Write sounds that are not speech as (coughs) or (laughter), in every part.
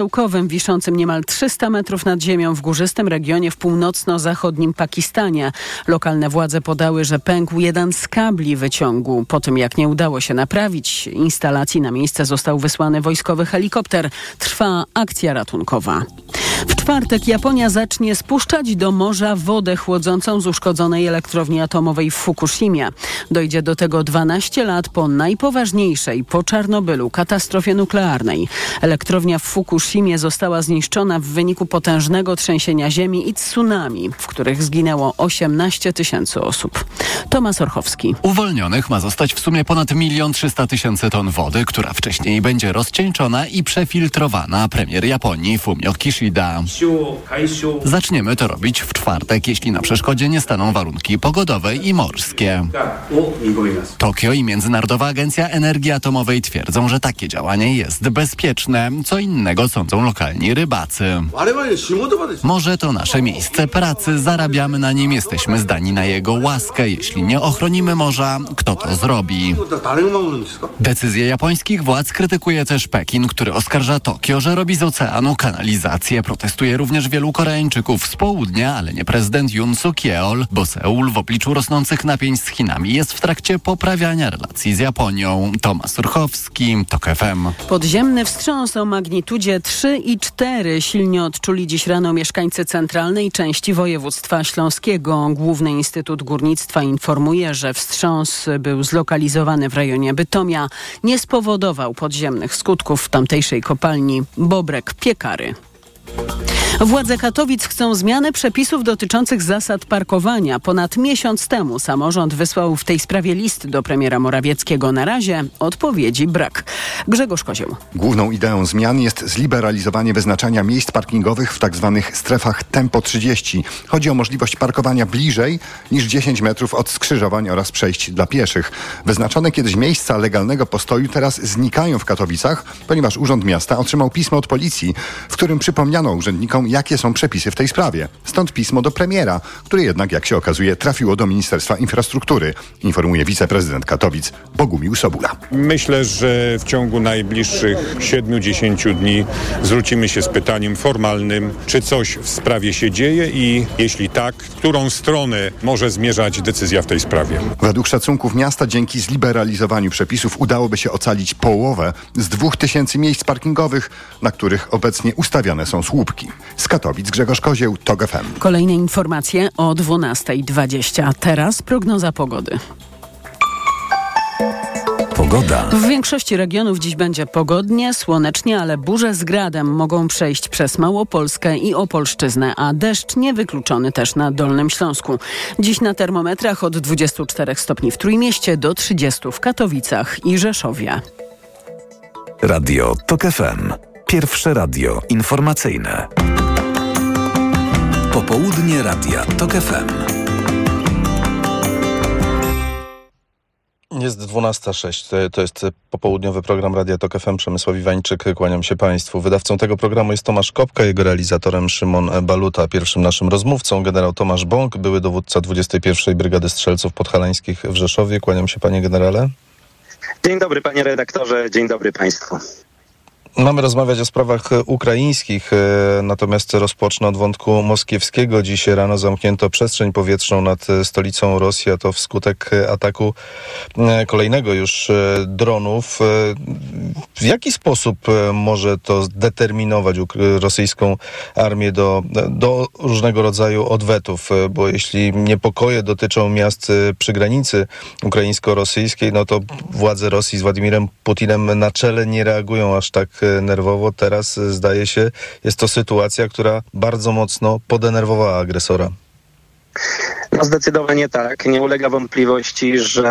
Stołkowym, wiszącym niemal 300 metrów nad ziemią w górzystym regionie w północno-zachodnim Pakistanie. Lokalne władze podały, że pękł jeden z kabli wyciągu. Po tym, jak nie udało się naprawić instalacji, na miejsce został wysłany wojskowy helikopter. Trwa akcja ratunkowa. W czwartek Japonia zacznie spuszczać do morza wodę chłodzącą z uszkodzonej elektrowni atomowej w Fukushimie. Dojdzie do tego 12 lat po najpoważniejszej po Czarnobylu katastrofie nuklearnej. Elektrownia w Fukushimie została zniszczona w wyniku potężnego trzęsienia ziemi i tsunami, w których zginęło 18 tysięcy osób. Tomasz Orchowski. Uwolnionych ma zostać w sumie ponad 1 300 tysięcy ton wody, która wcześniej będzie rozcieńczona i przefiltrowana. Premier Japonii Fumio Kishida. Zaczniemy to robić w czwartek, jeśli na przeszkodzie nie staną warunki pogodowe i morskie. Tokio i Międzynarodowa Agencja Energii Atomowej twierdzą, że takie działanie jest bezpieczne. Co innego sądzą lokalni rybacy. Może to nasze miejsce pracy, zarabiamy na nim, jesteśmy zdani na jego łaskę. Jeśli nie ochronimy morza, kto to zrobi? Decyzję japońskich władz krytykuje też Pekin, który oskarża Tokio, że robi z oceanu kanalizację. Protestuje również wielu Koreańczyków z południa, ale nie prezydent Yoon Suk Yeol, bo Seul w obliczu rosnących napięć z Chinami jest w trakcie poprawiania relacji z Japonią. Tomasz Surchowski, TOK FM. Podziemny wstrząs o magnitudzie 3 i 4 silnie odczuli dziś rano mieszkańcy centralnej części województwa śląskiego. Główny Instytut Górnictwa informuje, że wstrząs był zlokalizowany w rejonie Bytomia. Nie spowodował podziemnych skutków w tamtejszej kopalni Bobrek Piekary. Władze Katowic chcą zmiany przepisów dotyczących zasad parkowania. Ponad miesiąc temu samorząd wysłał w tej sprawie list do premiera Morawieckiego. Na razie odpowiedzi brak. Grzegorz Kozioł. Główną ideą zmian jest zliberalizowanie wyznaczania miejsc parkingowych w tzw. Tak strefach Tempo 30. Chodzi o możliwość parkowania bliżej niż 10 metrów od skrzyżowań oraz przejść dla pieszych. Wyznaczone kiedyś miejsca legalnego postoju teraz znikają w Katowicach, ponieważ Urząd Miasta otrzymał pismo od policji, w którym przypomniano urzędnikom, jakie są przepisy w tej sprawie. Stąd pismo do premiera, które jednak, jak się okazuje, trafiło do Ministerstwa Infrastruktury, informuje wiceprezydent Katowic Bogumił Sobula. Myślę, że w ciągu najbliższych 7-10 dni zwrócimy się z pytaniem formalnym, czy coś w sprawie się dzieje i jeśli tak, w którą stronę może zmierzać decyzja w tej sprawie. Według szacunków miasta dzięki zliberalizowaniu przepisów udałoby się ocalić połowę z 2000 miejsc parkingowych, na których obecnie ustawiane są słupki. Z Katowic Grzegorz Kozieł, TOG FM. Kolejne informacje o 12.20. Teraz prognoza pogody. Pogoda. W większości regionów dziś będzie pogodnie, słonecznie, ale burze z gradem mogą przejść przez Małopolskę i Opolszczyznę, a deszcz niewykluczony też na Dolnym Śląsku. Dziś na termometrach od 24 stopni w Trójmieście do 30 w Katowicach i Rzeszowie. Radio TOK FM. Pierwsze radio informacyjne. Popołudnie Radia TOK FM. Jest 12.06. To jest popołudniowy program Radia Tok FM. Przemysław Iwańczyk. Kłaniam się Państwu. Wydawcą tego programu jest Tomasz Kopka, jego realizatorem Szymon Baluta. Pierwszym naszym rozmówcą generał Tomasz Bąk, były dowódca 21. Brygady Strzelców Podhalańskich w Rzeszowie. Kłaniam się Panie Generale. Dzień dobry Panie Redaktorze, dzień dobry Państwu. Mamy rozmawiać o sprawach ukraińskich, e, natomiast rozpocznę od wątku moskiewskiego. Dziś rano zamknięto przestrzeń powietrzną nad stolicą Rosji, a to wskutek ataku e, kolejnego już e, dronów. W jaki sposób może to zdeterminować rosyjską armię do, do różnego rodzaju odwetów? Bo jeśli niepokoje dotyczą miast przy granicy ukraińsko-rosyjskiej, no to władze Rosji z Władimirem Putinem na czele nie reagują aż tak nerwowo. Teraz e, zdaje się, jest to sytuacja, która bardzo mocno podenerwowała agresora. No zdecydowanie tak. Nie ulega wątpliwości, że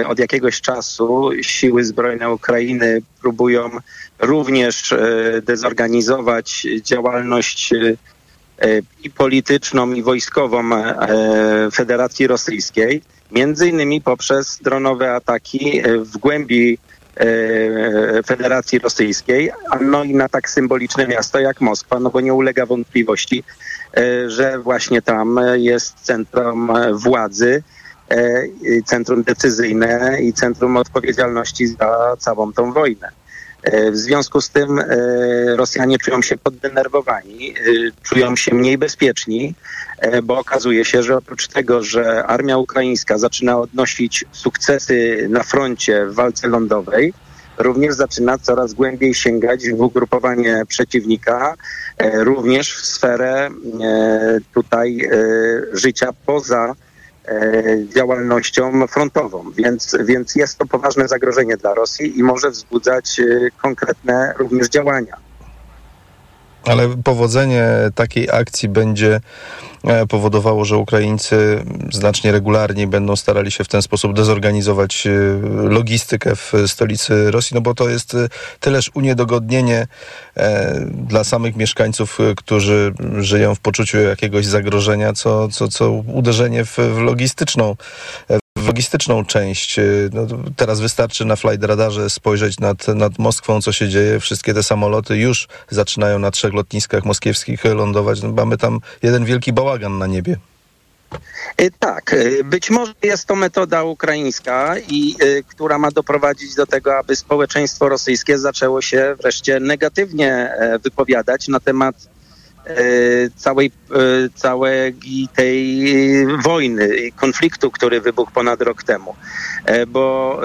e, od jakiegoś czasu siły zbrojne Ukrainy próbują również e, dezorganizować działalność i polityczną, i wojskową Federacji Rosyjskiej, między innymi poprzez dronowe ataki w głębi Federacji Rosyjskiej, no i na tak symboliczne miasto jak Moskwa, no bo nie ulega wątpliwości, e, że właśnie tam jest centrum władzy, e, centrum decyzyjne i centrum odpowiedzialności za całą tą wojnę. W związku z tym Rosjanie czują się poddenerwowani, czują się mniej bezpieczni, bo okazuje się, że oprócz tego, że armia ukraińska zaczyna odnosić sukcesy na froncie w walce lądowej, również zaczyna coraz głębiej sięgać w ugrupowanie przeciwnika, e, również w sferę e, tutaj e, życia poza działalnością frontową. Więc, więc jest to poważne zagrożenie dla Rosji i może wzbudzać konkretne również działania. Ale powodzenie takiej akcji będzie e, powodowało, że Ukraińcy znacznie regularniej będą starali się w ten sposób dezorganizować e, logistykę w stolicy Rosji, no bo to jest e, tyleż uniedogodnienie dla samych mieszkańców, którzy żyją w poczuciu jakiegoś zagrożenia, co, co, co uderzenie w, w logistyczną logistyczną część. Y, no, teraz wystarczy na flight radarze spojrzeć nad, nad Moskwą, co się dzieje. Wszystkie te samoloty już zaczynają na trzech lotniskach moskiewskich lądować. No, mamy tam jeden wielki bałagan na niebie. Y, tak, y, być może jest to metoda ukraińska, i, która ma doprowadzić do tego, aby społeczeństwo rosyjskie zaczęło się wreszcie negatywnie e, wypowiadać na temat całej, e, całej tej wojny konfliktu, który wybuchł ponad rok temu. E, bo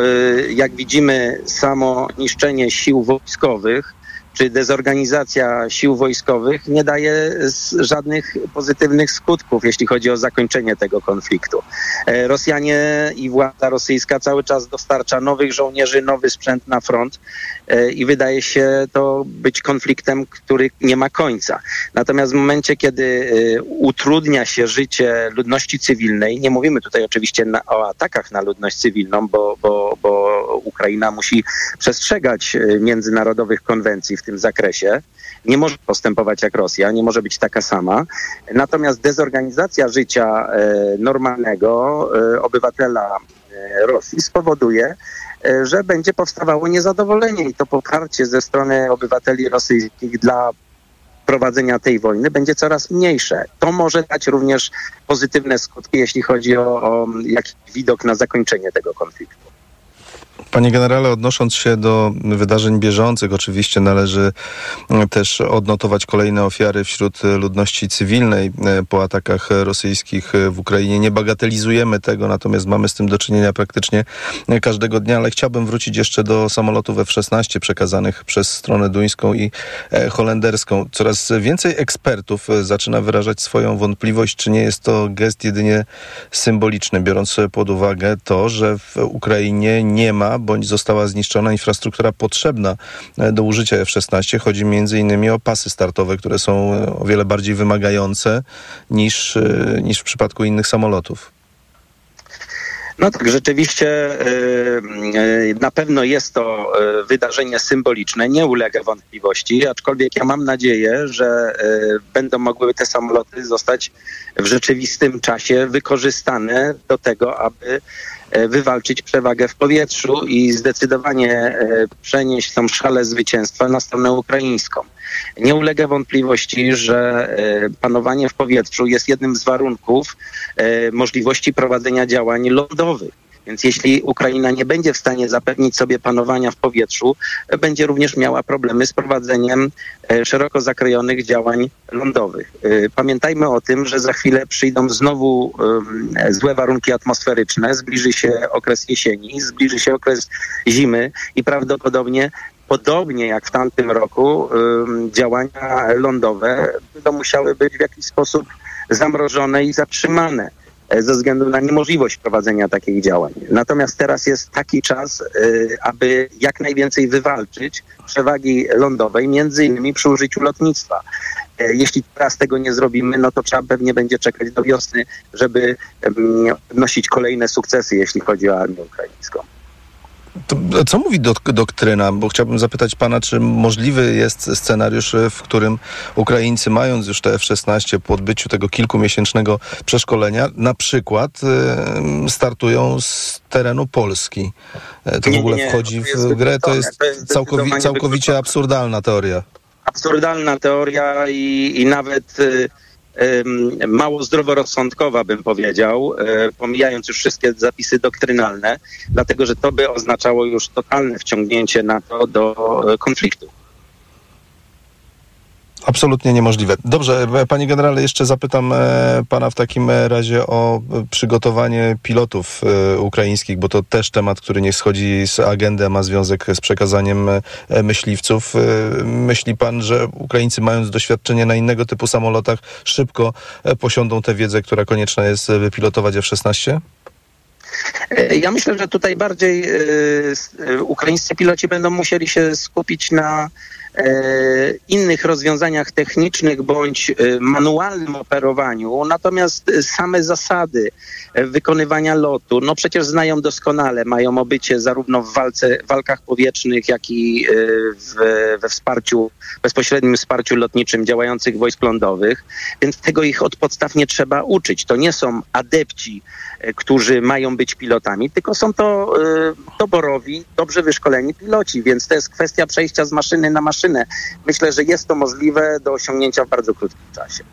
jak widzimy, samo niszczenie sił wojskowych czy dezorganizacja sił wojskowych nie daje żadnych pozytywnych skutków, jeśli chodzi o zakończenie tego konfliktu. E, Rosjanie i władza rosyjska cały czas dostarcza nowych żołnierzy, nowy sprzęt na front e, i wydaje się to być konfliktem, który nie ma końca. Natomiast w momencie, kiedy e, utrudnia się życie ludności cywilnej, nie mówimy tutaj oczywiście na, o atakach na ludność cywilną, bo, bo, bo Ukraina musi przestrzegać międzynarodowych konwencji w tym zakresie. Nie może postępować jak Rosja, nie może być taka sama. Natomiast dezorganizacja życia e, normalnego e, obywatela e, Rosji spowoduje, że będzie powstawało niezadowolenie i to poparcie ze strony obywateli rosyjskich dla prowadzenia tej wojny będzie coraz mniejsze. To może dać również pozytywne skutki, jeśli chodzi o, o jakiś widok na zakończenie tego konfliktu. Panie generale, odnosząc się do wydarzeń bieżących, oczywiście należy mm, też odnotować kolejne ofiary wśród ludności cywilnej e, po atakach rosyjskich w Ukrainie. Nie bagatelizujemy tego, natomiast mamy z tym do czynienia praktycznie każdego dnia, ale chciałbym wrócić jeszcze do samolotów F-16 przekazanych przez stronę duńską i e, holenderską. Coraz więcej ekspertów e, zaczyna wyrażać swoją wątpliwość, czy nie jest to gest jedynie symboliczny, biorąc pod uwagę to, że w Ukrainie nie ma bądź została zniszczona infrastruktura potrzebna e, do użycia F-16. Chodzi m.in. o pasy startowe, które są e, o wiele bardziej wymagające niż, e, niż w przypadku innych samolotów. No tak, rzeczywiście na pewno jest to wydarzenie symboliczne, nie ulega wątpliwości, aczkolwiek ja mam nadzieję, że będą mogły te samoloty zostać w rzeczywistym czasie wykorzystane do tego, aby wywalczyć przewagę w powietrzu i zdecydowanie e, przenieść tą szalę zwycięstwa na stronę ukraińską. Nie ulega wątpliwości, że e, panowanie w powietrzu jest jednym z warunków możliwości prowadzenia działań lądowych. Więc jeśli Ukraina nie będzie w stanie zapewnić sobie panowania w powietrzu, będzie również miała problemy z prowadzeniem e, szeroko zakrojonych działań lądowych. E, pamiętajmy o tym, że za chwilę przyjdą znowu złe warunki atmosferyczne, zbliży się okres jesieni, zbliży się okres zimy i prawdopodobnie podobnie jak w tamtym roku działania lądowe będą musiały być w jakiś sposób zamrożone i zatrzymane. E, ze względu na niemożliwość prowadzenia takich działań. Natomiast teraz jest taki czas, e, aby jak najwięcej wywalczyć przewagi lądowej, między innymi przy użyciu lotnictwa. E, jeśli teraz tego nie zrobimy, no to trzeba pewnie będzie czekać do wiosny, żeby nosić kolejne sukcesy, jeśli chodzi o armię ukraińską. To, co mówi dok doktryna? Bo chciałbym zapytać pana, czy możliwy jest scenariusz, w którym Ukraińcy, mając już te F-16 po odbyciu tego kilkumiesięcznego przeszkolenia, na przykład y, startują z terenu Polski. E, to nie, w ogóle nie, wchodzi w grę, to jest, to jest całkowi całkowicie absurdalna teoria. Absurdalna teoria i, i nawet y, mało zdroworozsądkowa, bym powiedział, e, pomijając już wszystkie zapisy doktrynalne, dlatego że to by oznaczało już totalne wciągnięcie NATO do konfliktu. Absolutnie niemożliwe. Dobrze, e, panie generale, jeszcze zapytam e, pana w takim razie o przygotowanie pilotów e, ukraińskich, bo to też temat, który nie schodzi z agendy, ma związek z przekazaniem myśliwców. Myśli pan, że Ukraińcy mając doświadczenie na innego typu samolotach szybko posiądą tę wiedzę, która konieczna jest, by pilotować F-16? Ja myślę, że tutaj bardziej ukraińscy piloci będą musieli się skupić na E, innych rozwiązaniach technicznych bądź e, manualnym operowaniu, natomiast same zasady wykonywania lotu, no przecież znają doskonale, mają obycie zarówno w walce, walkach powietrznych, jak i e, w, we wsparciu, bezpośrednim wsparciu lotniczym działających wojsk lądowych, więc tego ich od podstaw nie trzeba uczyć. To nie są adepci którzy mają być pilotami, tylko są to doborowi, dobrze wyszkoleni piloci, więc to jest kwestia przejścia z maszyny na maszynę. Myślę, że jest to możliwe do osiągnięcia w bardzo krótkim czasie.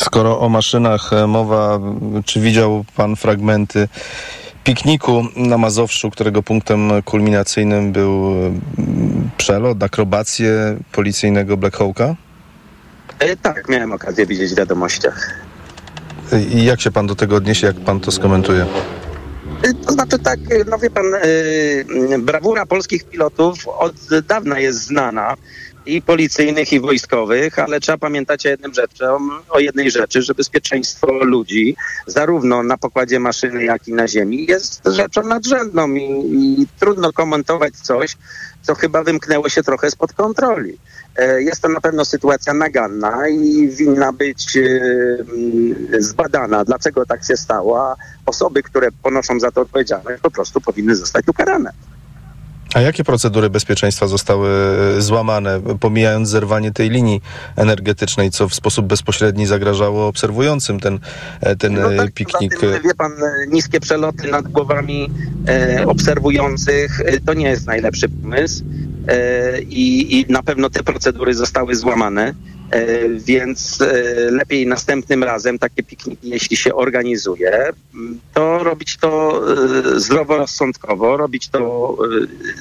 Skoro o maszynach e, mowa, czy widział pan fragmenty pikniku na Mazowszu, którego punktem kulminacyjnym był przelot, akrobacje policyjnego Black Hawka? E, tak, miałem okazję widzieć w wiadomościach. I jak się pan do tego odniesie, jak pan to skomentuje? Y, to znaczy tak, y, no wie pan, yy, brawura polskich pilotów od dawna jest znana i policyjnych, i wojskowych, ale trzeba pamiętać o jednym rzeczy, o jednej rzeczy, że bezpieczeństwo ludzi, zarówno na pokładzie maszyny, jak i na ziemi, jest rzeczą nadrzędną i, i trudno komentować coś, co chyba wymknęło się trochę spod kontroli. E, jest to na pewno sytuacja naganna i winna być e, mm, zbadana, dlaczego tak się stało, a osoby, które ponoszą za to odpowiedzialność, po prostu powinny zostać ukarane. A jakie procedury bezpieczeństwa zostały e, złamane, pomijając zerwanie tej linii energetycznej, co w sposób bezpośredni zagrażało obserwującym ten, ten no tak, piknik? Tym, wie pan, niskie przeloty nad głowami e, obserwujących to nie jest najlepszy pomysł. E, i, i na pewno te procedury zostały złamane. E, więc e, lepiej następnym razem takie pikniki, jeśli się organizuje, to robić to zdroworozsądkowo, robić to,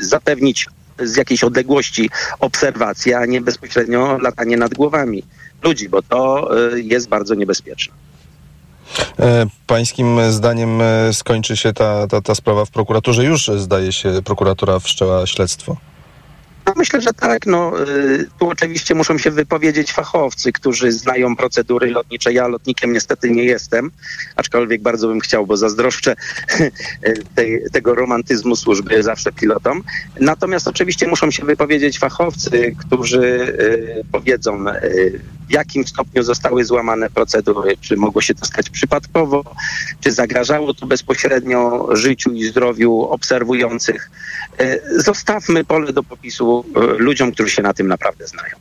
zapewnić z jakiejś odległości obserwację, a nie bezpośrednio latanie nad głowami ludzi, bo to jest bardzo niebezpieczne. Pańskim zdaniem skończy się ta, ta, ta sprawa w prokuraturze? Już zdaje się prokuratura wszczęła śledztwo. No myślę, że tak. No, y, tu oczywiście muszą się wypowiedzieć fachowcy, którzy znają procedury lotnicze. Ja lotnikiem niestety nie jestem, aczkolwiek bardzo bym chciał, bo zazdroszczę (laughs) tej, tego romantyzmu służby zawsze pilotom. Natomiast oczywiście muszą się wypowiedzieć fachowcy, którzy y, powiedzą, y, w jakim stopniu zostały złamane procedury, czy mogło się to stać przypadkowo, czy zagrażało to bezpośrednio życiu i zdrowiu obserwujących. Zostawmy pole do popisu E, ludziom, którzy się na tym naprawdę znają.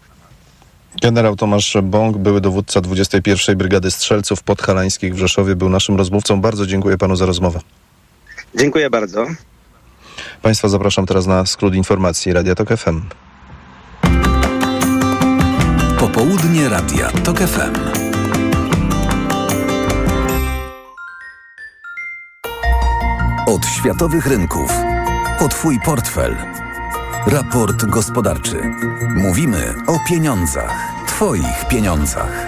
Generał Tomasz Bąk, były dowódca 21. Brygady Strzelców Podhalańskich w Rzeszowie, był naszym rozmówcą. Bardzo dziękuję panu za rozmowę. Dziękuję bardzo. Państwa zapraszam teraz na skrót informacji Radia Tok FM. Popołudnie Radia Tok FM. Od światowych rynków. O Twój portfel. Raport gospodarczy. Mówimy o pieniądzach. Twoich pieniądzach.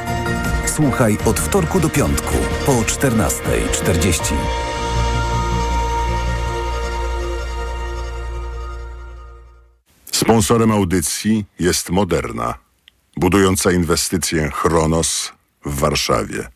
Słuchaj od wtorku do piątku po 14.40. Sponsorem audycji jest Moderna, budująca inwestycję Chronos w Warszawie.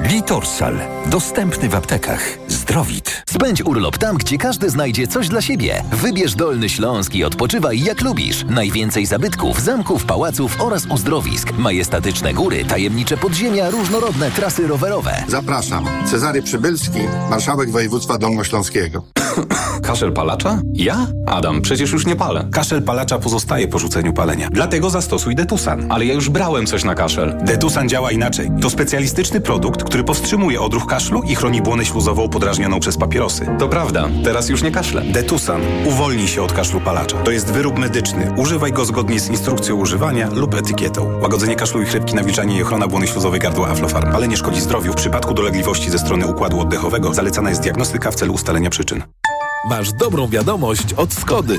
Litorsal. Dostępny w aptekach. Zdrowit. Spędź urlop tam, gdzie każdy znajdzie coś dla siebie. Wybierz Dolny Śląsk i odpoczywaj jak lubisz. Najwięcej zabytków, zamków, pałaców oraz uzdrowisk. Majestatyczne góry, tajemnicze podziemia, różnorodne trasy rowerowe. Zapraszam. Cezary Przybylski, marszałek województwa dolnośląskiego. (coughs) Kaszel palacza? Ja? Adam, przecież już nie palę. Kaszel palacza pozostaje po rzuceniu palenia. Dlatego zastosuj Detusan. Ale ja już brałem coś na kaszel. Detusan działa inaczej. To specjalistyczny produkt, który powstrzymuje odruch kaszlu i chroni błonę śluzową podrażnioną przez papierosy. To prawda, teraz już nie kaszlę. Detusan. Uwolnij się od kaszlu palacza. To jest wyrób medyczny. Używaj go zgodnie z instrukcją używania lub etykietą. Łagodzenie kaszlu i chrypki, nawilżanie i ochrona błony śluzowej gardła Aflofarm. Ale nie szkodzi zdrowiu. W przypadku dolegliwości ze strony układu oddechowego zalecana jest diagnostyka w celu ustalenia przyczyn. Masz dobrą wiadomość od Skody.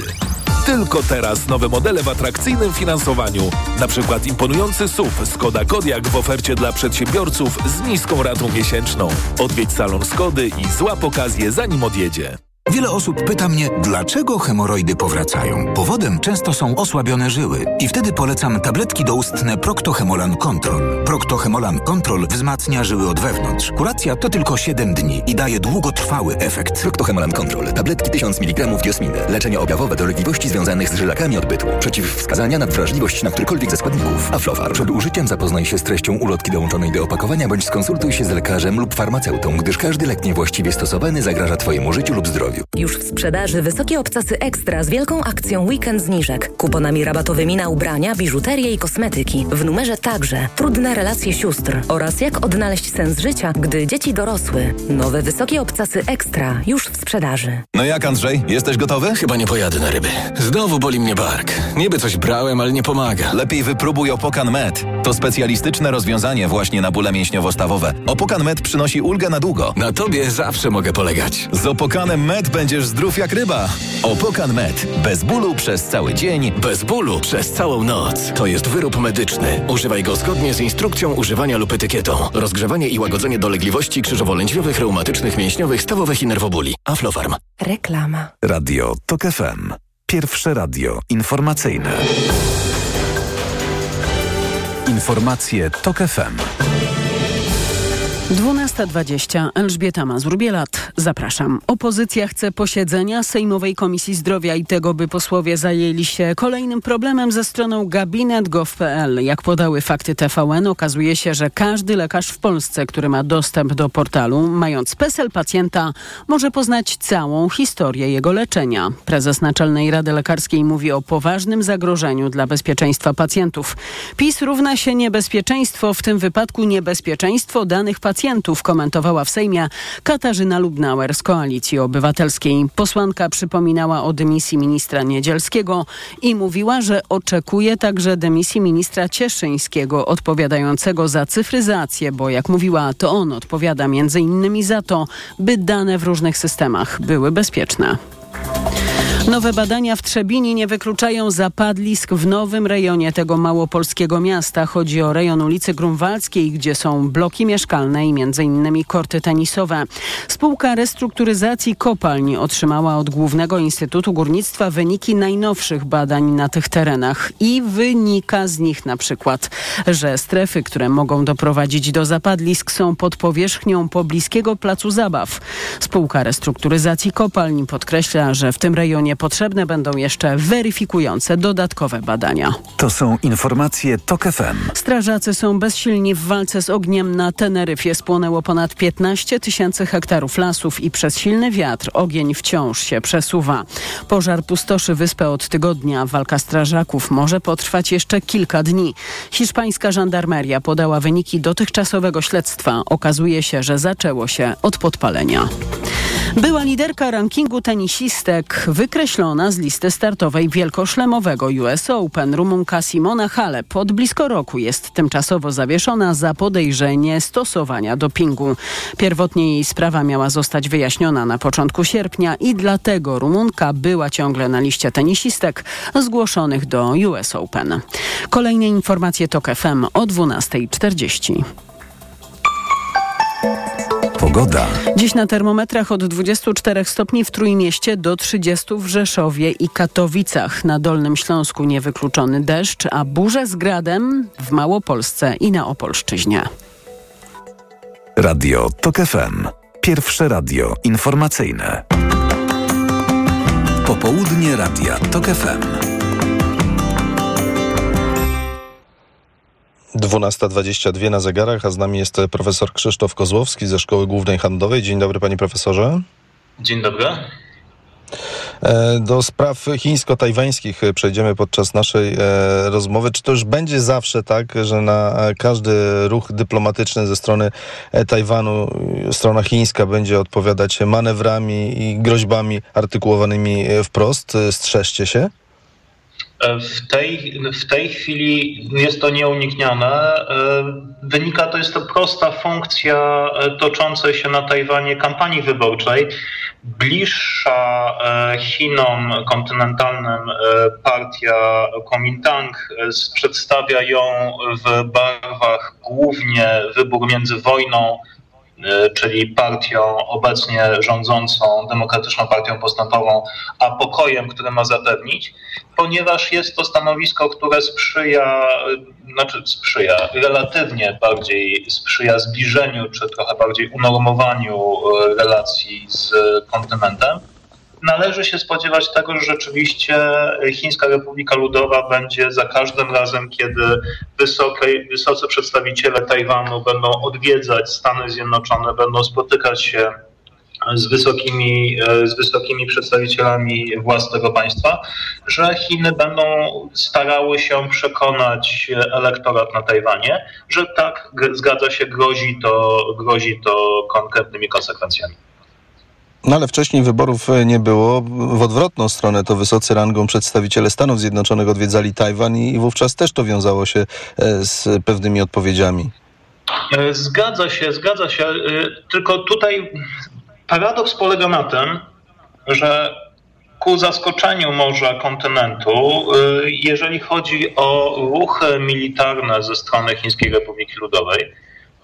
Tylko teraz nowe modele w atrakcyjnym finansowaniu. Na przykład imponujący SUV Skoda Kodiaq w ofercie dla przedsiębiorców z niską ratą miesięczną. Odwiedź salon Skody i złap okazję zanim odjedzie. Wiele osób pyta mnie, dlaczego hemoroidy powracają. Powodem często są osłabione żyły i wtedy polecam tabletki doustne Proctohemolan Control. Proctohemolan Control wzmacnia żyły od wewnątrz. Kuracja to tylko 7 dni i daje długotrwały efekt. Proctohemolan Control. Tabletki 1000 mg diosminy. Leczenie objawowe dolegliwości związanych z żylakami odbytu. Przeciwwskazania na wrażliwość na którykolwiek ze składników. Aflofarm. Przed użyciem zapoznaj się z treścią ulotki dołączonej do opakowania bądź skonsultuj się z lekarzem lub farmaceutą, gdyż każdy lek niewłaściwie stosowany zagraża Twojemu życiu lub zdrowiu. Już w sprzedaży wysokie obcasy ekstra z wielką akcją weekend zniżek. Kuponami rabatowymi na ubrania, biżuterię i kosmetyki. W numerze także trudne relacje sióstr oraz jak odnaleźć sens życia, gdy dzieci dorosły. Nowe wysokie obcasy ekstra już w sprzedaży. No jak Andrzej? Jesteś gotowy? Chyba nie pojadę na ryby. Znowu boli mnie bark. Niby coś brałem, ale nie pomaga. Lepiej wypróbuj Opokan Med. To specjalistyczne rozwiązanie właśnie na bóle mięśniowo-stawowe. Opokan Med przynosi ulgę na długo. Na tobie zawsze mogę polegać. Z Opokanem Med będziesz zdrów jak ryba. Opokan Med. Bez bólu przez cały dzień. Bez bólu przez całą noc. To jest wyrób medyczny. Używaj go zgodnie z instrukcją używania lub etykietą. Rozgrzewanie i łagodzenie dolegliwości krzyżowo-lędźwiowych, reumatycznych, mięśniowych, stawowych i nerwobóli. Aflofarm. Reklama. Radio TOK FM. Pierwsze radio informacyjne. Informacje TOK FM. 12.20. Elżbieta Mazur-Bielat. Zapraszam. Opozycja chce posiedzenia Sejmowej Komisji Zdrowia i tego, by posłowie zajęli się kolejnym problemem ze stroną gabinet.gov.pl. Jak podały fakty TVN, okazuje się, że każdy lekarz w Polsce, który ma dostęp do portalu, mając PESEL pacjenta, może poznać całą historię jego leczenia. Prezes Naczelnej Rady Lekarskiej mówi o poważnym zagrożeniu dla bezpieczeństwa pacjentów. PiS równa się niebezpieczeństwo, w tym wypadku niebezpieczeństwo danych pacjentów pacjentów, komentowała w Sejmie Katarzyna Lubnauer z Koalicji Obywatelskiej. Posłanka przypominała o dymisji ministra Niedzielskiego i mówiła, że oczekuje także dymisji ministra Cieszyńskiego, odpowiadającego za cyfryzację, bo jak mówiła, to on odpowiada między innymi za to, by dane w różnych systemach były bezpieczne. Nowe badania w Trzebini nie wykluczają zapadlisk w nowym rejonie tego małopolskiego miasta. Chodzi o rejon ulicy Grunwaldzkiej, gdzie są bloki mieszkalne i m.in. korty tenisowe. Spółka restrukturyzacji kopalni otrzymała od Głównego Instytutu Górnictwa wyniki najnowszych badań na tych terenach i wynika z nich na przykład, że strefy, które mogą doprowadzić do zapadlisk są pod powierzchnią pobliskiego placu zabaw. Spółka restrukturyzacji kopalni podkreśla, że w tym rejonie potrzebne będą jeszcze weryfikujące dodatkowe badania. To są informacje TOK FM. Strażacy są bezsilni w walce z ogniem na Teneryfie. Spłonęło ponad 15 tysięcy hektarów lasów i przez silny wiatr ogień wciąż się przesuwa. Pożar pustoszy wyspę od tygodnia. Walka strażaków może potrwać jeszcze kilka dni. Hiszpańska żandarmeria podała wyniki dotychczasowego śledztwa. Okazuje się, że zaczęło się od podpalenia. Była liderka rankingu tenisistek wykreślona z listy startowej wielkoszlemowego US Open. Rumunka Simona Halep od blisko roku jest tymczasowo zawieszona za podejrzenie stosowania dopingu. Pierwotnie jej sprawa miała zostać wyjaśniona na początku sierpnia i dlatego Rumunka była ciągle na liście tenisistek zgłoszonych do US Open. Kolejne informacje TOK FM o 12.40. Pogoda. Dziś na termometrach od 24 stopni w Trójmieście do 30 w Rzeszowie i Katowicach. Na Dolnym Śląsku niewykluczony deszcz, a burze z gradem w Małopolsce i na Opolszczyźnie. Radio TOK FM. Pierwsze radio informacyjne. Popołudnie Radia TOK FM. 12.22 na zegarach, a z nami jest profesor Krzysztof Kozłowski ze Szkoły Głównej Handlowej. Dzień dobry, panie profesorze. Dzień dobry. E, do spraw chińsko-tajwańskich przejdziemy podczas naszej e, rozmowy. Czy to już będzie zawsze tak, że na każdy ruch dyplomatyczny ze strony e, Tajwanu strona chińska będzie odpowiadać manewrami i groźbami artykułowanymi wprost? Strzeżcie się. W tej, w tej chwili jest to nieuniknione. Wynika to jest to prosta funkcja toczącej się na Tajwanie kampanii wyborczej. Bliższa Chinom kontynentalnym partia Kuomintang przedstawia ją w barwach głównie wybór między wojną czyli partią obecnie rządzącą, demokratyczną partią postępową, a pokojem, który ma zapewnić, ponieważ jest to stanowisko, które sprzyja, znaczy sprzyja, relatywnie bardziej sprzyja zbliżeniu, czy trochę bardziej unormowaniu relacji z kontynentem należy się spodziewać tego, że rzeczywiście Chińska Republika Ludowa będzie za każdym razem, kiedy wysokie, wysocy przedstawiciele Tajwanu będą odwiedzać Stany Zjednoczone, będą spotykać się z wysokimi, z wysokimi przedstawicielami władz tego państwa, że Chiny będą starały się przekonać elektorat na Tajwanie, że tak, zgadza się, grozi to, grozi to konkretnymi konsekwencjami. No ale wcześniej wyborów nie było. W odwrotną stronę to wysocy rangą przedstawiciele Stanów Zjednoczonych odwiedzali Tajwan i wówczas też to wiązało się z pewnymi odpowiedziami. Zgadza się, zgadza się. Tylko tutaj paradoks polega na tym, że ku zaskoczeniu może kontynentu, jeżeli chodzi o ruchy militarne ze strony Chińskiej Republiki Ludowej,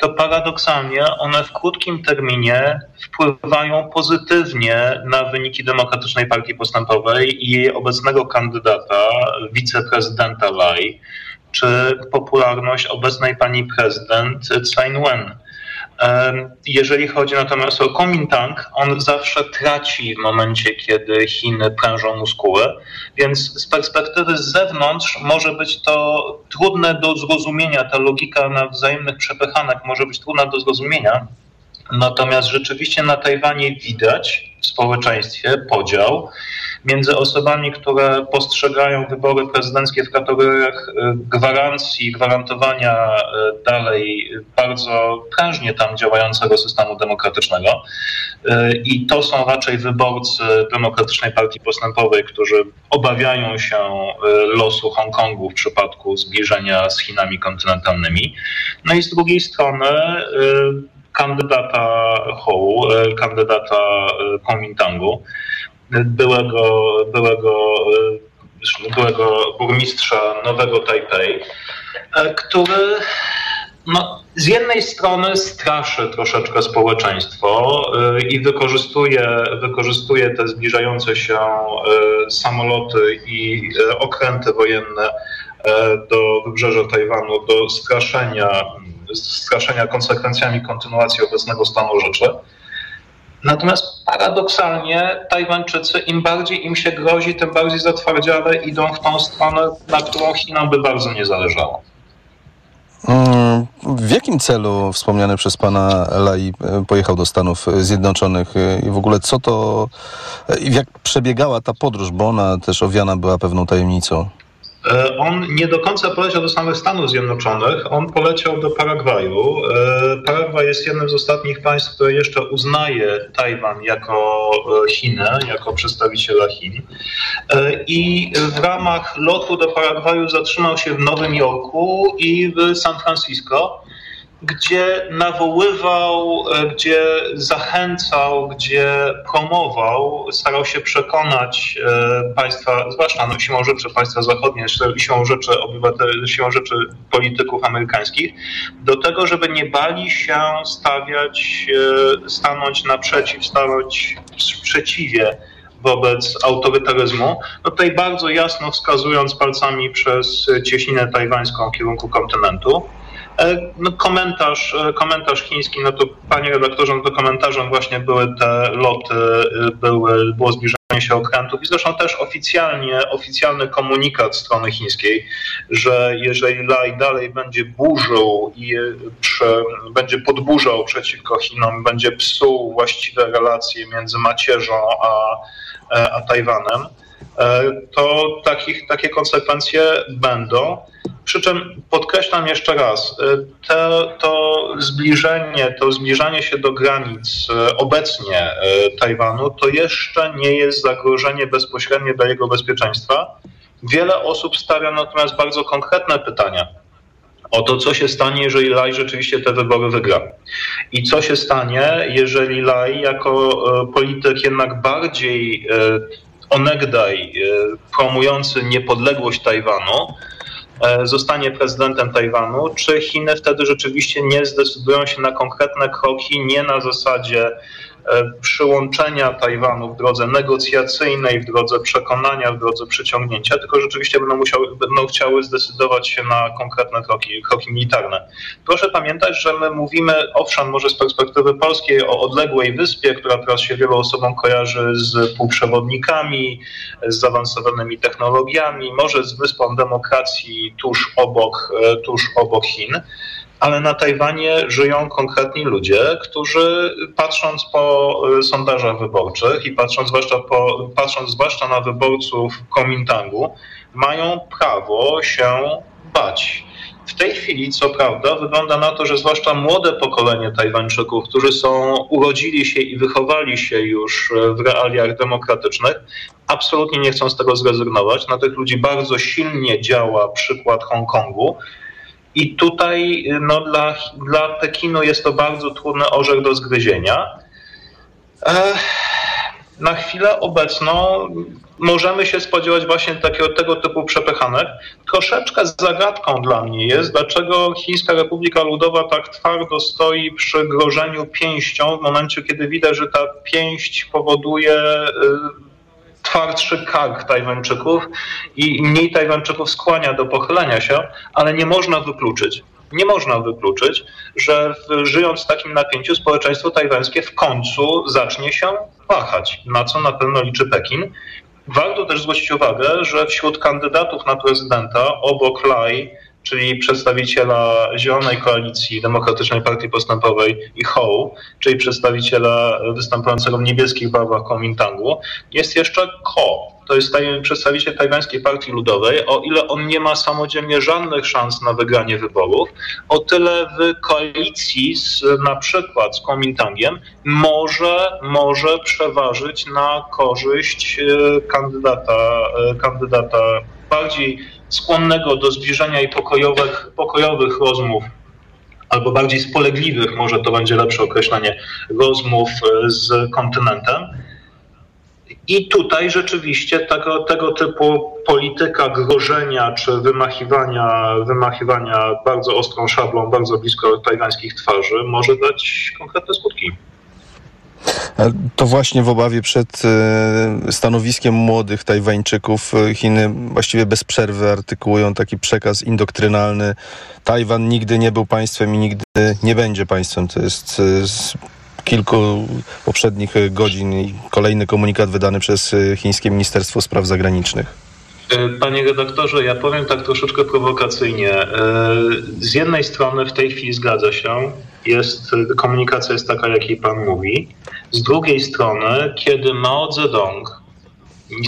to paradoksalnie one w krótkim terminie wpływają pozytywnie na wyniki Demokratycznej Partii Postępowej i jej obecnego kandydata, wiceprezydenta Lai, czy popularność obecnej pani prezydent Tsai Ing-wen. Jeżeli chodzi natomiast o Kuomintang, on zawsze traci w momencie, kiedy Chiny prężą muskuły, więc z perspektywy z zewnątrz może być to trudne do zrozumienia, ta logika na wzajemnych przepychanek może być trudna do zrozumienia. Natomiast rzeczywiście na Tajwanie widać w społeczeństwie podział między osobami, które postrzegają wybory prezydenckie w kategoriach gwarancji, gwarantowania dalej bardzo prężnie tam działającego systemu demokratycznego. I to są raczej wyborcy Demokratycznej Partii Postępowej, którzy obawiają się losu Hongkongu w przypadku zbliżenia z Chinami kontynentalnymi. No i z drugiej strony kandydata Hołu, kandydata Kuomintangu, byłego, byłego, byłego burmistrza Nowego Tajpej, który no, z jednej strony straszy troszeczkę społeczeństwo i wykorzystuje, wykorzystuje te zbliżające się samoloty i okręty wojenne do wybrzeża Tajwanu do straszenia, straszenia konsekwencjami kontynuacji obecnego stanu rzeczy. Natomiast paradoksalnie Tajwańczycy, im bardziej im się grozi, tym bardziej zatwardziale idą w tą stronę, na którą Chinom by bardzo nie zależało. W jakim celu wspomniany przez pana Lai pojechał do Stanów Zjednoczonych i w ogóle co to, jak przebiegała ta podróż, bo ona też owiana była pewną tajemnicą? On nie do końca poleciał do samych Stanów Zjednoczonych, on poleciał do Paragwaju. Paragwaj jest jednym z ostatnich państw, które jeszcze uznaje Tajwan jako Chinę, jako przedstawiciela Chin. I w ramach lotu do Paragwaju zatrzymał się w Nowym Jorku i w San Francisco. Gdzie nawoływał, e, gdzie zachęcał, gdzie promował, starał się przekonać e, państwa, zwłaszcza no, siłą rzeczy państwa zachodnie, siłą rzeczy obywateli, siłą rzeczy polityków amerykańskich, do tego, żeby nie bali się stawiać, e, stanąć naprzeciw, stanąć w sprzeciwie wobec autorytaryzmu, no tutaj bardzo jasno wskazując palcami przez cieśninę tajwańską w kierunku kontynentu. E, no, komentarz, e, komentarz chiński, no to panie redaktorze, no to komentarzem właśnie były te loty, e, były, było zbliżenie się okrętów i zresztą też oficjalnie, oficjalny komunikat strony chińskiej, że jeżeli Lai dalej będzie burzył i przy, będzie podburzał przeciwko Chinom, będzie psuł właściwe relacje między macierzą a, a Tajwanem, to takich, takie konsekwencje będą. Przy czym podkreślam jeszcze raz, y, to, to zbliżenie, to zbliżanie się do granic y, obecnie Tajwanu to jeszcze nie jest zagrożenie bezpośrednie dla jego bezpieczeństwa. Wiele osób stawia natomiast bardzo konkretne pytania o to, co się stanie, jeżeli Lai rzeczywiście te wybory wygra. I co się stanie, jeżeli Lai jako polityk jednak bardziej onegdaj promujący niepodległość Tajwanu, E, zostanie prezydentem Tajwanu, czy Chiny wtedy rzeczywiście nie zdecydują się na konkretne kroki, nie na zasadzie E, przyłączenia Tajwanu w drodze negocjacyjnej, w drodze przekonania, w drodze przyciągnięcia, tylko rzeczywiście będą, musiały, będą chciały zdecydować się na konkretne kroki, kroki militarne. Proszę pamiętać, że my mówimy, owszem, może z perspektywy polskiej o odległej wyspie, która teraz się wielu osobom kojarzy z półprzewodnikami, z zaawansowanymi technologiami, może z wyspą demokracji tuż obok, e, tuż obok Chin ale na Tajwanie żyją konkretni ludzie, którzy patrząc po y, sondażach wyborczych i patrząc zwłaszcza, po, patrząc zwłaszcza na wyborców Komintangu, mają prawo się bać. W tej chwili, co prawda, wygląda na to, że zwłaszcza młode pokolenie Tajwańczyków, którzy są, urodzili się i wychowali się już w realiach demokratycznych, absolutnie nie chcą z tego zrezygnować. Na tych ludzi bardzo silnie działa przykład Hongkongu, i tutaj no, dla, dla Pekinu jest to bardzo trudny orzech do zgryzienia. Na chwilę obecną możemy się spodziewać właśnie takiego tego typu przepychanek. Troszeczkę zagadką dla mnie jest, dlaczego Chińska Republika Ludowa tak twardo stoi przy grożeniu pięścią w momencie, kiedy widać, że ta pięść powoduje y, twardszy kark Tajwańczyków i mniej Tajwańczyków skłania do pochylenia się, ale nie można wykluczyć, nie można wykluczyć, że w, żyjąc w takim napięciu społeczeństwo tajwańskie w końcu zacznie się wahać, na co na pewno liczy Pekin. Warto też zwrócić uwagę, że wśród kandydatów na prezydenta obok Lai czyli przedstawiciela Zielonej Koalicji Demokratycznej Partii Postępowej i Hołu, czyli przedstawiciela występującego w niebieskich barwach Kuomintangu, jest jeszcze Ko. To jest przedstawiciel tajwańskiej partii ludowej. O ile on nie ma samodzielnie żadnych szans na wygranie wyborów, o tyle w koalicji z, na przykład z Kuomintangiem może, może przeważyć na korzyść e, kandydata, e, kandydata bardziej skłonnego do zbliżenia i pokojowych, pokojowych rozmów, albo bardziej spolegliwych, może to będzie lepsze określenie, rozmów e, z kontynentem. I tutaj rzeczywiście tego, tego typu polityka grożenia czy wymachiwania, wymachiwania bardzo ostrą szablą, bardzo blisko tajwańskich twarzy może dać konkretne skutki. To właśnie w obawie przed e, stanowiskiem młodych Tajwańczyków e, Chiny właściwie bez przerwy artykułują taki przekaz indoktrynalny. Tajwan nigdy nie był państwem i nigdy nie będzie państwem. To jest e, z kilku poprzednich godzin kolejny komunikat wydany przez chińskie Ministerstwo Spraw Zagranicznych. Panie redaktorze, ja powiem tak troszeczkę prowokacyjnie. Z jednej strony w tej chwili zgadza się, jest, komunikacja jest taka, jakiej Pan mówi. Z drugiej strony, kiedy Mao Zedong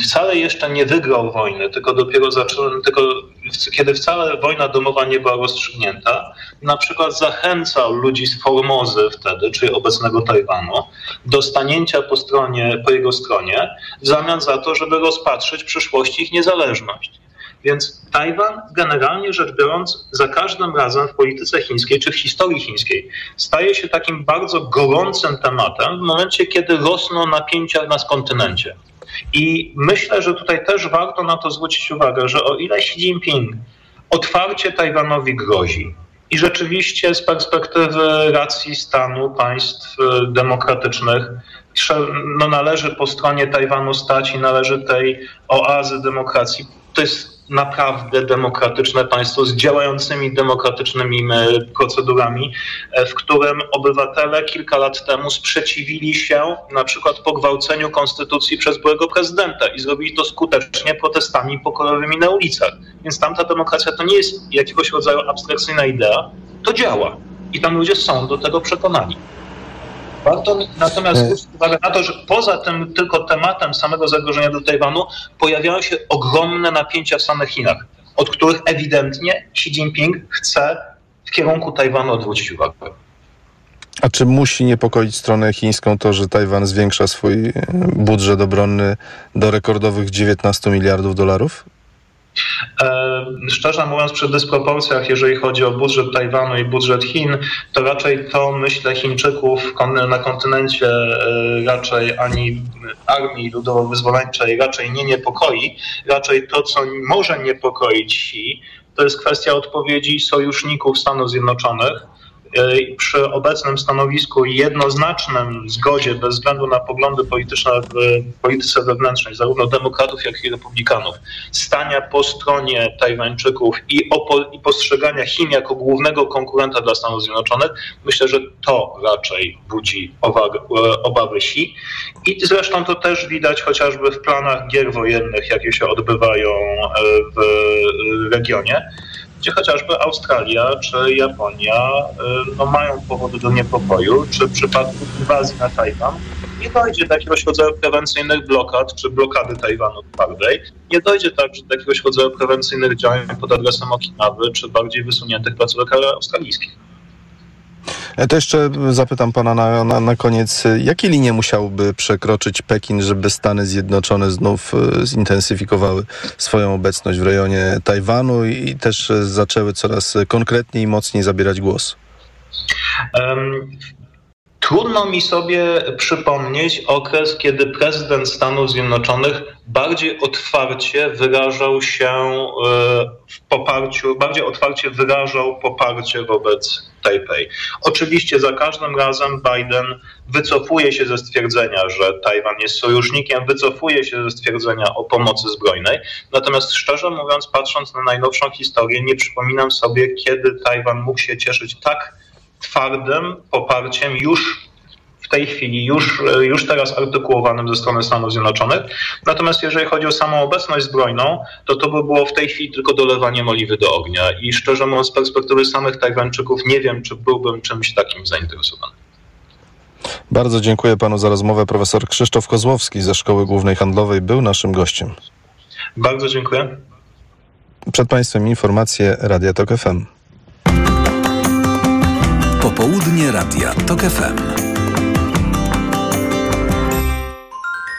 wcale jeszcze nie wygrał wojny, tylko dopiero zaczął, tylko kiedy wcale wojna domowa nie była rozstrzygnięta, na przykład zachęcał ludzi z Formozy wtedy, czyli obecnego Tajwanu, do stanięcia po, stronie, po jego stronie, w zamian za to, żeby rozpatrzyć w przyszłości ich niezależność. Więc Tajwan, generalnie rzecz biorąc, za każdym razem w polityce chińskiej czy w historii chińskiej staje się takim bardzo gorącym tematem w momencie, kiedy rosną napięcia na kontynencie. I myślę, że tutaj też warto na to zwrócić uwagę, że o ile Xi Jinping otwarcie Tajwanowi grozi, i rzeczywiście z perspektywy racji stanu państw e, demokratycznych no, należy po stronie Tajwanu stać i należy tej oazy demokracji. To jest naprawdę demokratyczne państwo z działającymi demokratycznymi e, procedurami, e, w którym obywatele kilka lat temu sprzeciwili się na przykład pogwałceniu konstytucji przez byłego prezydenta i zrobili to skutecznie protestami pokojowymi na ulicach. Więc tamta demokracja to nie jest jakiegoś rodzaju abstrakcyjna idea, to działa. I tam ludzie są do tego przekonani. Warto natomiast e. zwrócić uwagę na to, że poza tym tylko tematem samego zagrożenia do Tajwanu pojawiają się ogromne napięcia w samych Chinach, od których ewidentnie Xi Jinping chce w kierunku Tajwanu odwrócić uwagę. A czy musi niepokoić stronę chińską to, że Tajwan zwiększa swój budżet obronny do rekordowych 19 miliardów dolarów? Szczerze mówiąc, przy dysproporcjach, jeżeli chodzi o budżet Tajwanu i budżet Chin, to raczej to myślę Chińczyków na kontynencie e, raczej ani armii ludowo-wyzwoleńczej raczej nie niepokoi. Raczej to, co może niepokoić Xi, to jest kwestia odpowiedzi sojuszników Stanów Zjednoczonych przy obecnym stanowisku i jednoznacznym zgodzie bez względu na poglądy polityczne w polityce wewnętrznej, zarówno demokratów, jak i republikanów, stania po stronie Tajwańczyków i, i postrzegania Chin jako głównego konkurenta dla Stanów Zjednoczonych, myślę, że to raczej budzi obawy, obawy Xi. I zresztą to też widać chociażby w planach gier wojennych, jakie się odbywają e, w regionie gdzie chociażby Australia czy Japonia y, no, mają powody do niepokoju, czy w przypadku inwazji na Tajwan nie dojdzie do jakiegoś rodzaju prewencyjnych blokad, czy blokady Tajwanu twardej. Nie dojdzie także do jakiegoś rodzaju prewencyjnych działań pod adresem Okinawy, czy bardziej wysuniętych placówek australijskich. E, to jeszcze zapytam pana na, na, na koniec, jakie linie musiałby przekroczyć Pekin, żeby Stany Zjednoczone znów e, zintensyfikowały swoją obecność w rejonie Tajwanu i też zaczęły coraz konkretniej i mocniej zabierać głos? Trudno mi sobie przypomnieć okres, kiedy prezydent Stanów Zjednoczonych bardziej otwarcie wyrażał się e, w poparciu, bardziej otwarcie wyrażał poparcie wobec Tajpej. Oczywiście za każdym razem Biden wycofuje się ze stwierdzenia, że Tajwan jest sojusznikiem, wycofuje się ze stwierdzenia o pomocy zbrojnej. Natomiast szczerze mówiąc, patrząc na najnowszą historię, nie przypominam sobie, kiedy Tajwan mógł się cieszyć tak twardym poparciem już w tej chwili, już, już teraz artykułowanym ze strony Stanów Zjednoczonych. Natomiast jeżeli chodzi o samą obecność zbrojną, to to by było w tej chwili tylko dolewanie oliwy do ognia. I szczerze mówiąc, z perspektywy samych Tajwańczyków nie wiem, czy byłbym czymś takim zainteresowany. Bardzo dziękuję panu za rozmowę. Profesor Krzysztof Kozłowski ze Szkoły Głównej Handlowej był naszym gościem. Bardzo dziękuję. Przed państwem informacje Radia Tok FM. Popołudnie Radia TOK FM.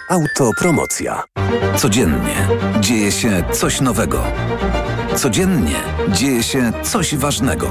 Autopromocja. Codziennie dzieje się coś nowego. Codziennie dzieje się coś ważnego.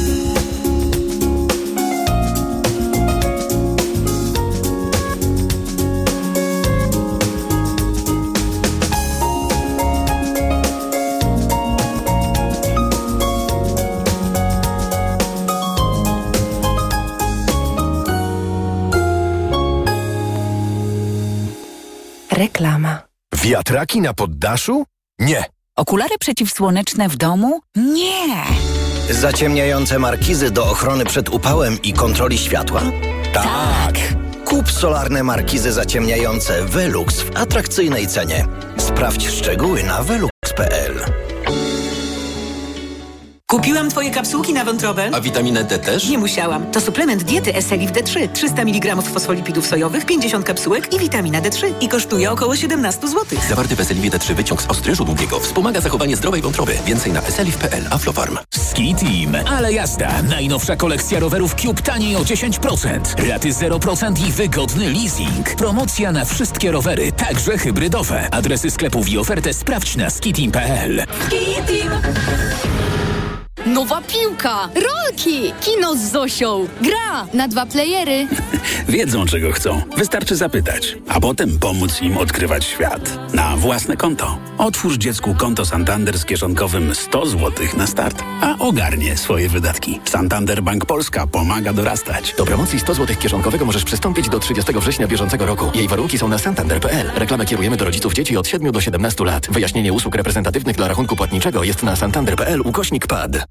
Reklama. Wiatraki na poddaszu? Nie. Okulary przeciwsłoneczne w domu? Nie. Zaciemniające markizy do ochrony przed upałem i kontroli światła? Tak. Kup solarne markizy zaciemniające Velux w atrakcyjnej cenie. Sprawdź szczegóły na velux.pl. Kupiłam twoje kapsułki na wątrobę. A witaminę D też? Nie musiałam. To suplement diety Eselif D3. 300 mg fosfolipidów sojowych, 50 kapsułek i witamina D3. I kosztuje około 17 zł. Zawarty w Eselivie D3 wyciąg z ostryżu długiego wspomaga zachowanie zdrowej wątroby. Więcej na eseliv.pl. Aflofarm. Ski Team. Ale jazda. Najnowsza kolekcja rowerów Cube taniej o 10%. Raty 0% i wygodny leasing. Promocja na wszystkie rowery, także hybrydowe. Adresy sklepów i ofertę sprawdź na skiteam.pl. Ski Team. Nowa piłka, rolki, kino z Zosią, gra na dwa playery. (laughs) Wiedzą, czego chcą. Wystarczy zapytać, a potem pomóc im odkrywać świat. Na własne konto. Otwórz dziecku konto Santander z kieszonkowym 100 zł na start, a ogarnie swoje wydatki. Santander Bank Polska pomaga dorastać. Do promocji 100 zł kieszonkowego możesz przystąpić do 30 września bieżącego roku. Jej warunki są na santander.pl. Reklamę kierujemy do rodziców dzieci od 7 do 17 lat. Wyjaśnienie usług reprezentatywnych dla rachunku płatniczego jest na santander.pl ukośnik pad.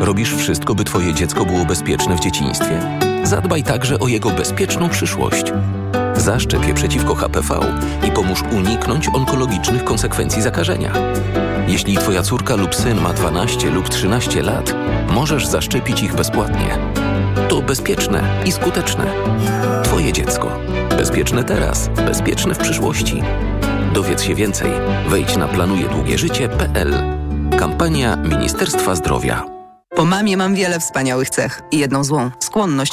Robisz wszystko, by twoje dziecko było bezpieczne w dzieciństwie? Zadbaj także o jego bezpieczną przyszłość. Zaszczep je przeciwko HPV i pomóż uniknąć onkologicznych konsekwencji zakażenia. Jeśli twoja córka lub syn ma 12 lub 13 lat, możesz zaszczepić ich bezpłatnie. To bezpieczne i skuteczne. Twoje dziecko. Bezpieczne teraz, bezpieczne w przyszłości. Dowiedz się więcej. Wejdź na planujedługieżycie.pl. Kampania Ministerstwa Zdrowia. Po mamie mam wiele wspaniałych cech i jedną złą skłonność do